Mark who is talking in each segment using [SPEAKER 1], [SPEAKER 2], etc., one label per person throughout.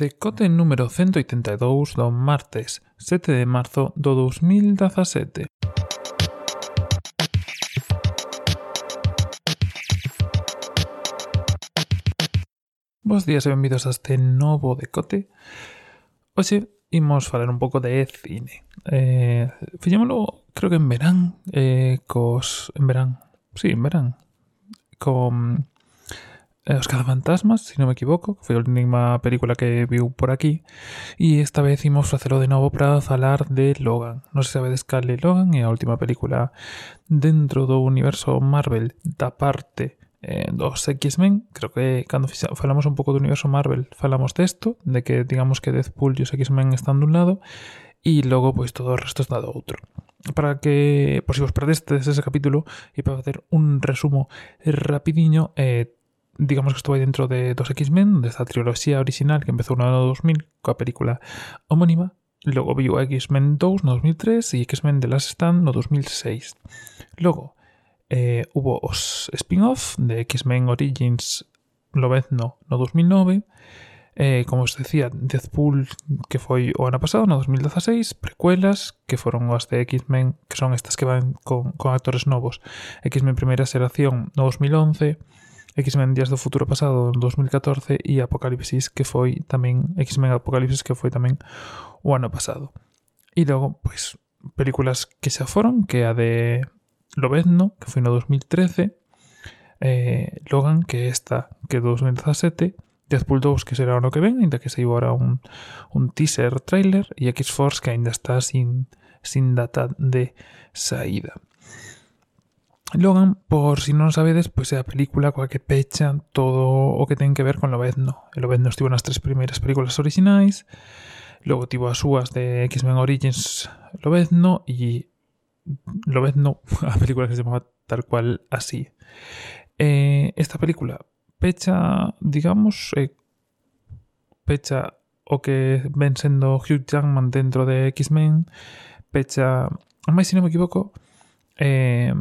[SPEAKER 1] decote número 182 do martes 7 de marzo do 2017. Bos días e benvidos a este novo decote. Oxe, imos falar un pouco de cine. Eh, fillémolo, creo que en verán, eh, cos... en verán, sí, en verán, con eh, Os Cazafantasmas, se si non me equivoco, que foi a última película que viu por aquí, e esta vez imos facelo de novo para falar de Logan. Non se sabedes de é Logan, é a última película dentro do universo Marvel da parte eh, dos X-Men, creo que cando falamos un pouco do universo Marvel falamos desto, de que digamos que Deadpool e os X-Men están dun lado e logo pois todo o resto está do outro. Para que, por si vos perdestes ese capítulo e para facer un resumo rapidiño, eh, digamos que estuve dentro de dos X-Men, de esta trilogía original que empezó en el año 2000 con la película homónima. Logo viu X-Men 2 no 2003 e X-Men The Last Stand no 2006. Logo, eh, hubo os spin-off de X-Men Origins Lobezno no 2009, eh, como os decía, Deadpool, que foi o ano pasado, no 2016, precuelas que foron as de X-Men, que son estas que van con, con actores novos, X-Men Primeira Xeración no 2011, X-Men Días do Futuro Pasado en 2014 e Apocalipsis que foi tamén X-Men Apocalipsis que foi tamén o ano pasado. E logo, pois, películas que xa foron, que a de Lobezno, que foi no 2013, eh, Logan, que esta, que 2017, Deadpool 2, que será o ano que ven, ainda que se agora un, un teaser trailer, e X-Force, que ainda está sin, sin data de saída. Logan, por si non sabedes, pois é a película coa que pecha todo o que ten que ver con Lobezno. El Lobezno estivo nas tres primeiras películas orixinais, logo tivo as súas de X-Men Origins Lobezno e Lobezno, a película que se chamaba tal cual así. Eh, esta película pecha, digamos, eh, pecha o que ven sendo Hugh Jackman dentro de X-Men, pecha, máis se me equivoco, eh,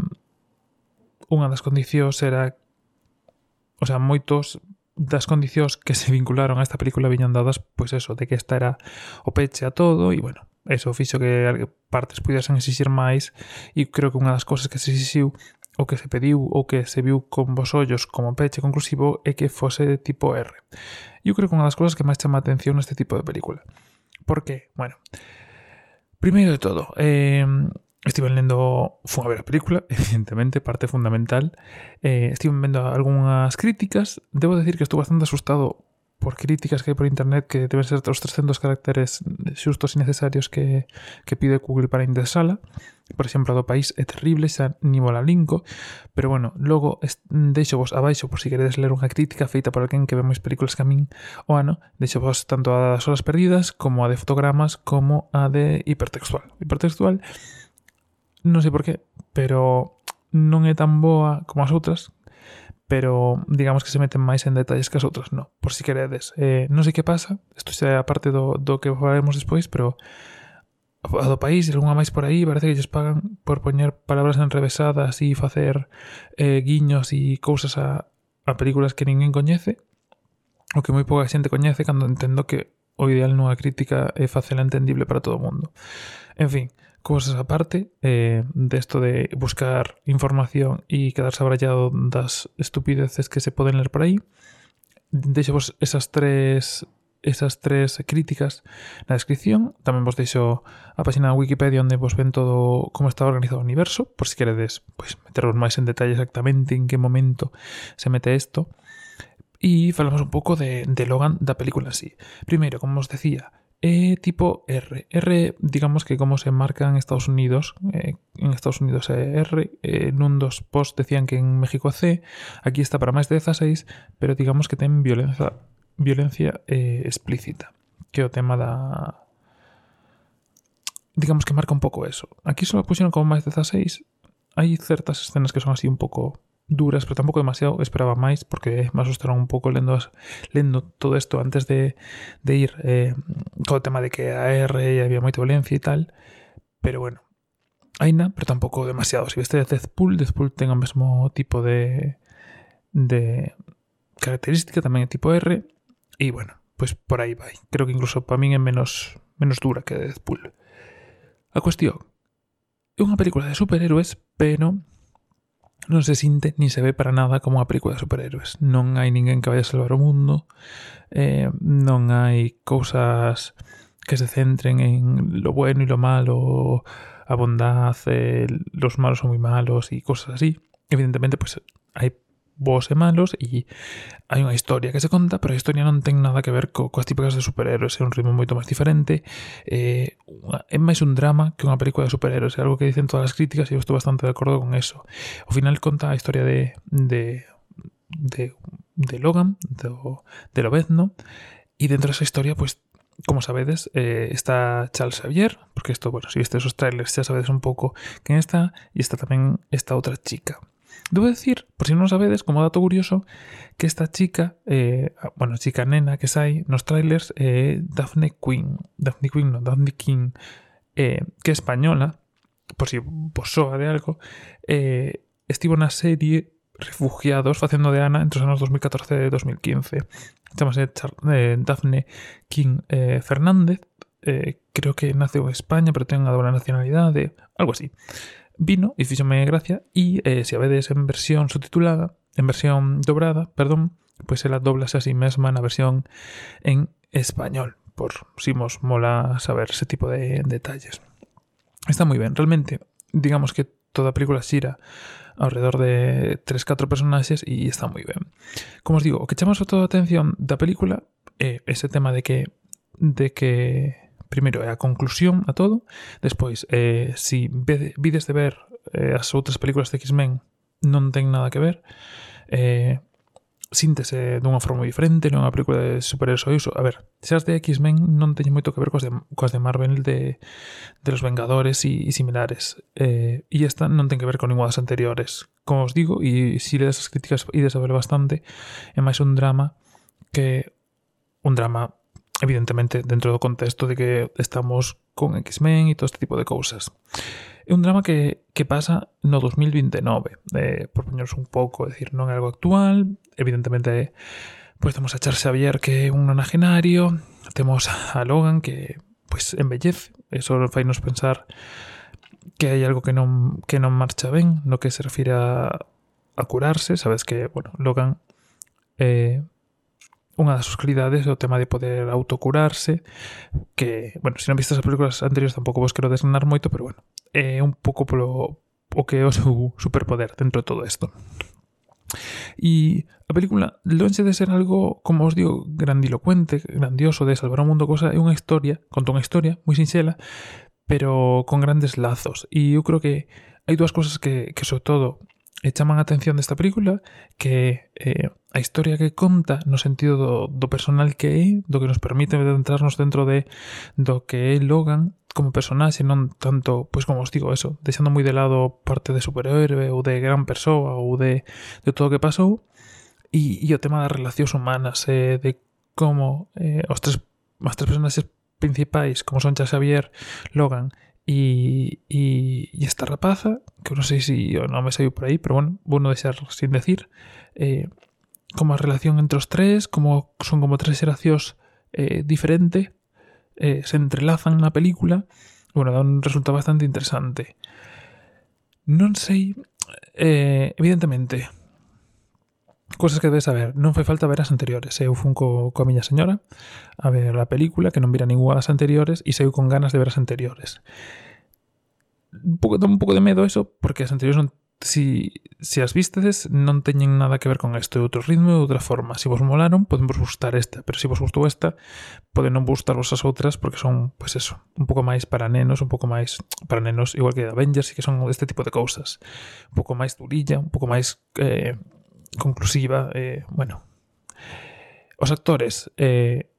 [SPEAKER 1] unha das condicións era o sea, moitos das condicións que se vincularon a esta película viñan dadas, pois eso, de que esta era o peche a todo e bueno, eso fixo que partes pudesen exixir máis e creo que unha das cousas que se exixiu o que se pediu ou que se viu con vos ollos como peche conclusivo é que fose de tipo R. Eu creo que unha das cousas que máis chama a atención neste tipo de película. Por que? Bueno, primeiro de todo, eh, Estive lendo, fun a ver a película, evidentemente, parte fundamental. Eh, estive vendo algunhas críticas. Debo decir que estou bastante asustado por críticas que hai por internet que deben ser os 300 caracteres xustos e necesarios que, que pide Google para indexala. Por exemplo, a do país é terrible, xa ni mola linko. Pero bueno, logo deixo vos abaixo por si queredes ler unha crítica feita por alguén que ve máis películas que a min o ano. Deixo vos tanto a das horas perdidas como a de fotogramas como a de hipertextual. Hipertextual non sei por qué, pero non é tan boa como as outras, pero digamos que se meten máis en detalles que as outras, no, por si queredes. Eh, non sei que pasa, isto xa é a parte do, do que falaremos despois, pero a do país e algunha máis por aí parece que lles pagan por poñer palabras enrevesadas e facer eh, guiños e cousas a, a películas que ninguén coñece o que moi pouca xente coñece cando entendo que o ideal nunha crítica é facela entendible para todo o mundo. En fin, cousas aparte eh, desto de, de buscar información e quedarse abrallado das estupideces que se poden ler por aí. Deixo vos esas tres esas tres críticas na descripción. Tamén vos deixo a página Wikipedia onde vos ven todo como está organizado o universo, por si queredes pois, meteros máis en detalle exactamente en que momento se mete isto. E falamos un pouco de, de Logan da película en sí. Primeiro, como os decía, E tipo R. R, digamos que como se marca en Estados Unidos, eh, en Estados Unidos é R, eh, nun dos posts decían que en México C, aquí está para máis de 16, pero digamos que ten violencia violencia eh, explícita, que o tema da digamos que marca un pouco eso. Aquí só puxeron como máis de 16, hai certas escenas que son así un pouco duras, pero tampouco demasiado, esperaba máis porque me asustaron un pouco lendo, todo isto antes de, de ir eh, todo o tema de que a R e había moita violencia e tal, pero bueno, aina, pero tampouco demasiado. Si veste Deathpool, Deathpool ten o mesmo tipo de de característica, tamén é tipo R, e bueno, pois por aí vai. Creo que incluso para min é menos menos dura que Deadpool. A cuestión é unha película de superhéroes, pero non se sinte ni se ve para nada como unha película de superhéroes. Non hai ninguén que vaya a salvar o mundo, eh, non hai cousas que se centren en lo bueno e lo malo, a bondad, eh, los malos son moi malos e cosas así. Evidentemente, pues hai bons e malos e hai unha historia que se conta, pero a historia non ten nada que ver co, coas típicas de superhéroes, é un ritmo moito máis diferente, eh, é máis un drama que unha película de superhéroes, é algo que dicen todas as críticas e eu estou bastante de acordo con eso. Ao final conta a historia de, de, de, de Logan, do, de Lobezno, e dentro desa historia, pues, como sabedes, eh, está Charles Xavier, porque isto, bueno, si viste esos trailers xa sabedes un pouco quen está, e está tamén esta outra chica. Debo decir, por si non sabedes, como dato curioso, que esta chica, eh, bueno, chica nena que sai nos trailers é eh, Daphne Quinn, Daphne Quinn, non, Daphne King, eh, que é española, por si soa de algo, eh, estivo na serie Refugiados facendo de Ana entre os anos 2014 e 2015. Chamase eh, Daphne King Fernández, creo que naceu en España, pero ten unha doble nacionalidade, algo así vino e fíxome gracia e eh, se a vedes en versión subtitulada, en versión dobrada, perdón, pues ela doblase así mesma na versión en español, por si mos mola saber ese tipo de detalles. Está moi ben, realmente, digamos que toda a película xira alrededor de 3-4 personaxes e está moi ben. Como os digo, que chama sobre toda a atención da película é ese tema de que de que primeiro é a conclusión a todo, despois eh, si vides de ver eh, as outras películas de X-Men non ten nada que ver, eh, síntese dunha forma diferente, non é unha película de superhéroes ou iso. A ver, se as de X-Men non teñen moito que ver coas de, coas de Marvel de, de los Vengadores e, e similares. Eh, e esta non ten que ver con ninguna das anteriores. Como os digo, e si le das as críticas ides a ver bastante, é máis un drama que un drama evidentemente dentro do contexto de que estamos con X-Men e todo este tipo de cousas. É un drama que, que pasa no 2029, eh, por poñeros un pouco, é dicir, non é algo actual, evidentemente pois temos a Charles Xavier que é un nonagenario, temos a Logan que pois embellece, eso fai nos pensar que hai algo que non, que non marcha ben no que se refira a, a curarse, sabes que, bueno, Logan eh, unha das oscuridades é o tema de poder autocurarse, que, bueno, se non vistes as películas anteriores tampouco vos quero desgranar moito, pero bueno, é un pouco polo o que é o seu superpoder dentro de todo isto. E a película, lonxe de ser algo, como os digo, grandilocuente, grandioso, de salvar o mundo, cosa, é unha historia, conta unha historia moi sinxela, pero con grandes lazos. E eu creo que hai dúas cosas que, que sobre todo, e chaman a atención desta película que eh, a historia que conta no sentido do, do personal que é, do que nos permite adentrarnos dentro de do que é Logan como personaxe, non tanto, pois como os digo eso, deixando moi de lado parte de superhéroe ou de gran persoa ou de, de todo o que pasou e, e o tema das relacións humanas eh, de como eh, os tres, as tres personaxes principais como son Xavier, Logan Y, y, esta rapaza, que no sé si yo no me salió por ahí, pero bueno, bueno de ser sin decir, eh, como relación entre los tres, como son como tres eracios eh, diferentes, eh, se entrelazan en la película, bueno, da un resultado bastante interesante. No sé, eh, evidentemente, cosas que debes saber, non foi falta ver as anteriores. Eu fun co, coa miña señora a ver a película, que non vira ninguna das anteriores, e saiu con ganas de ver as anteriores. Un pouco, un pouco de medo eso, porque as anteriores non si, si as vistedes non teñen nada que ver con este outro ritmo e outra forma. Se si vos molaron, poden vos gustar esta, pero se si vos gustou esta, poden non gustar vos as outras porque son, pois pues eso, un pouco máis para nenos, un pouco máis para nenos, igual que Avengers, e que son este tipo de cousas. Un pouco máis durilla, un pouco máis eh, conclusiva, eh, bueno, os actores, eh,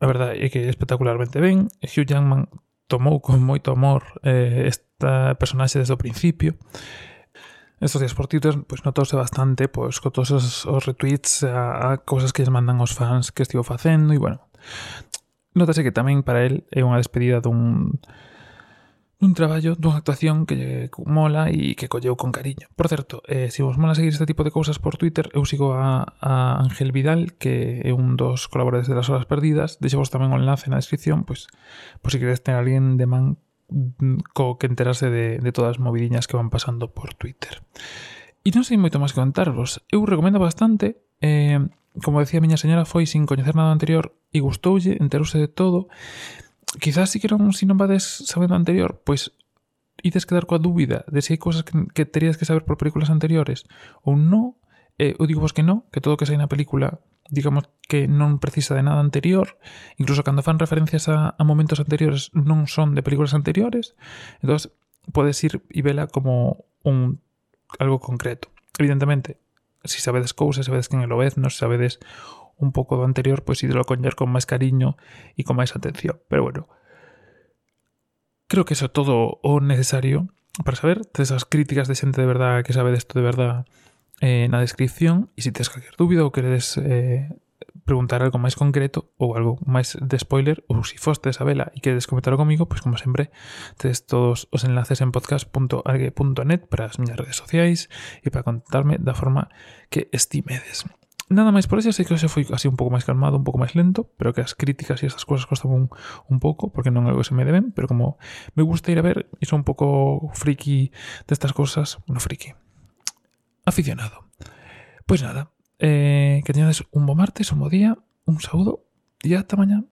[SPEAKER 1] a verdade é que espectacularmente ben, Hugh Jackman tomou con moito amor eh, esta personaxe desde o principio, Estos días por Twitter pois pues, notouse bastante pois, pues, con todos os, os retweets a, a cousas que lles mandan os fans que estivo facendo e bueno notase que tamén para el é unha despedida dun un traballo dunha actuación que lle mola e que colleu con cariño. Por certo, eh, se vos mola seguir este tipo de cousas por Twitter, eu sigo a, a Ángel Vidal, que é un dos colaboradores de las horas perdidas, deixo vos tamén o enlace na descripción, pois, pois se queres ter alguén de man mm, co que enterase de, de todas as movidiñas que van pasando por Twitter. E non sei moito máis que contarvos. Eu recomendo bastante, eh, como decía a miña señora, foi sin coñecer nada anterior e gustoulle, enterouse de todo, quizás si que non, si non vades sabendo anterior, pois ides quedar coa dúbida de se hai cousas que, que terías que saber por películas anteriores ou non, eh, eu digo vos que non, que todo o que sai na película digamos que non precisa de nada anterior, incluso cando fan referencias a, a momentos anteriores non son de películas anteriores, entón podes ir e vela como un algo concreto. Evidentemente, si sabedes cousas, sabedes quen é o Lobezno, non sabedes un poco anterior, pues sí lo conllevar con más cariño y con más atención. Pero bueno, creo que eso es todo o necesario para saber. Esas críticas de gente de verdad que sabe de esto de verdad en la descripción. Y si tienes cualquier duda o querés eh, preguntar algo más concreto o algo más de spoiler, o si foste esa vela y queréis comentarlo conmigo, pues como siempre, tenéis todos los enlaces en podcast.argue.net para las mis redes sociales y para contarme de la forma que estimedes. Nada máis por eso, sei que hoxe foi así un pouco máis calmado, un pouco máis lento, pero que as críticas e estas cousas costan un, un pouco, porque non é algo que se me deben, pero como me gusta ir a ver, e son un pouco friki destas cousas, no friki, aficionado. Pois nada, eh, que teñades un bo martes, un bo día, un saúdo, e ata mañá.